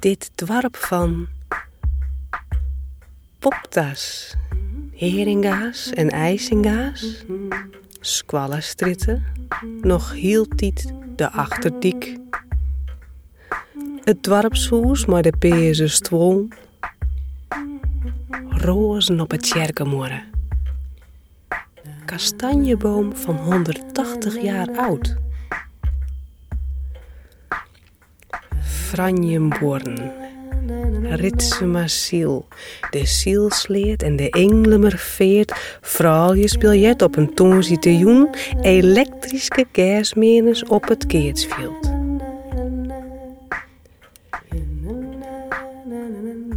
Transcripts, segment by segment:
dit dwarp van poptas, heringa's en ijsinga's, squallestritten, nog hield dit de achterdiek. Het dwarpshoes maar de peerse stroom, rozen op het tjerkenmoeren. Kastanjeboom van 180 jaar oud. Franjenborn, Ritsema ziel, de zielsleert en de englemer veert, biljet op een tongzitioen, elektrische gasmenens op het keertsveld.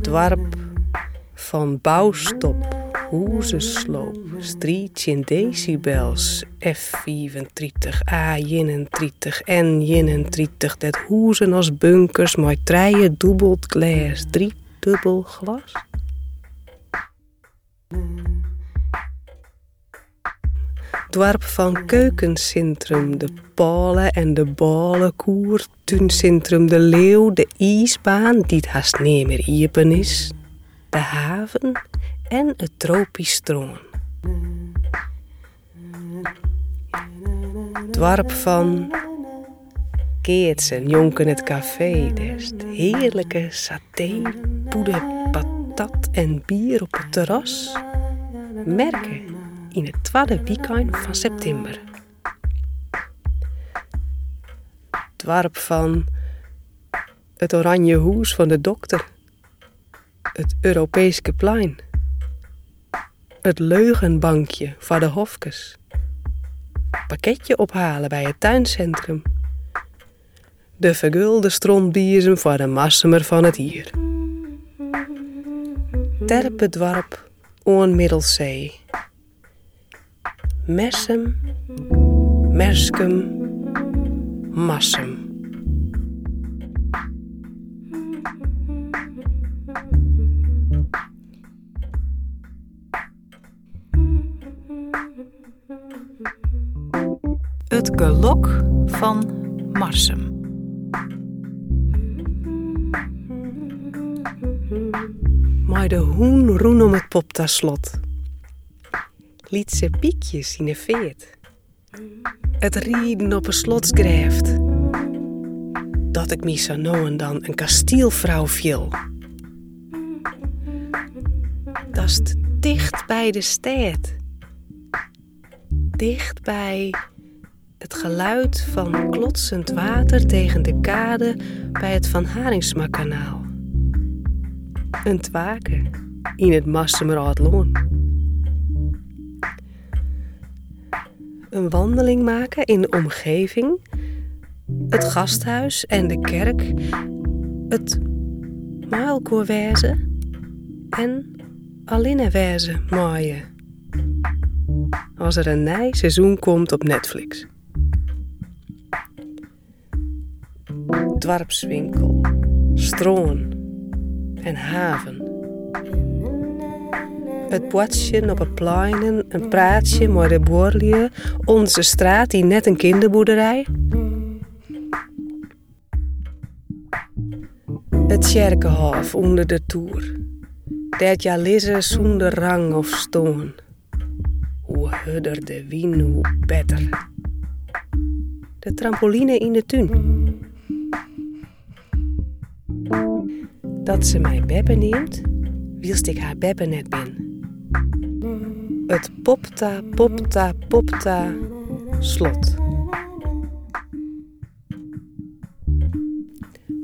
Dwarp van bouwstop, hoezensloop, strietje in decibels, F35, A31, N31, dat hoezen als bunkers, maar treien dubbeld glas, drie dubbel glas. Dwarp van keukencentrum, de palen en de balenkoer, tuincentrum de leeuw, de ijsbaan, die het haast niet meer iepen is, de haven en het tropisch stroom. Dwarp van Keertsen, jonken het café, dest heerlijke saté, poeder, patat en bier op het terras. Merken in het tweede weekend van september. Dwarp van het oranje hoes van de dokter het Europese plein. Het leugenbankje voor de hofkes. Pakketje ophalen bij het tuincentrum. De vergulde strontbiezen voor de massemer van het hier. Terpendwarp onmiddelzee. Messem, Merskum, Massem. Het gelok van Marsum. Maar de hoen roen om het poptaslot. Liet ze piekjes in de veet. Het rieden op een slotsgrijft. Dat ik me zo nou en dan een kastielvrouw viel. Dat is dicht bij de stad. Dicht bij het geluid van klotsend water tegen de kade bij het Van Haringsmakanaal. Een twaken in het Massemeradloon. Een wandeling maken in de omgeving, het gasthuis en de kerk, het maalkoorwezen en Alinnewezen maaien. Als er een nij seizoen komt op Netflix. Dwarpswinkel, stroon en haven. Het bootje op het pleinen, een praatje met de onze straat die net een kinderboerderij. Het Tjerkenhof onder de toer, dat ja lisse zonder rang of stoon. Hoe hudder de wien, hoe beter. De trampoline in de tuin dat ze mij Bebbe neemt, wielst ik haar Bebbe net ben. Het popta, popta, popta, slot.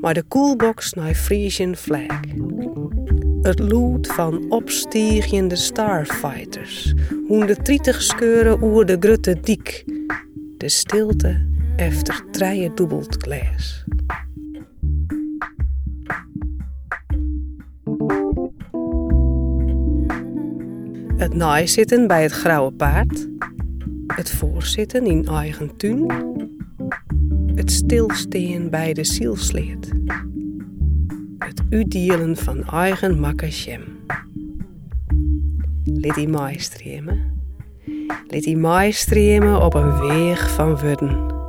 Maar de koelbox naar Frisian flag. Het lood van opstiegende starfighters. Hoe de trietig skeuren oer de grutte diek. De stilte efter treien dubbelt glas. Het naaizitten bij het grauwe paard. Het voorzitten in eigen tuin. Het stilsteen bij de zielsleert. Het udelen van eigen makkasjem. Let die maai streamen. Let die maai op een weg van wudden.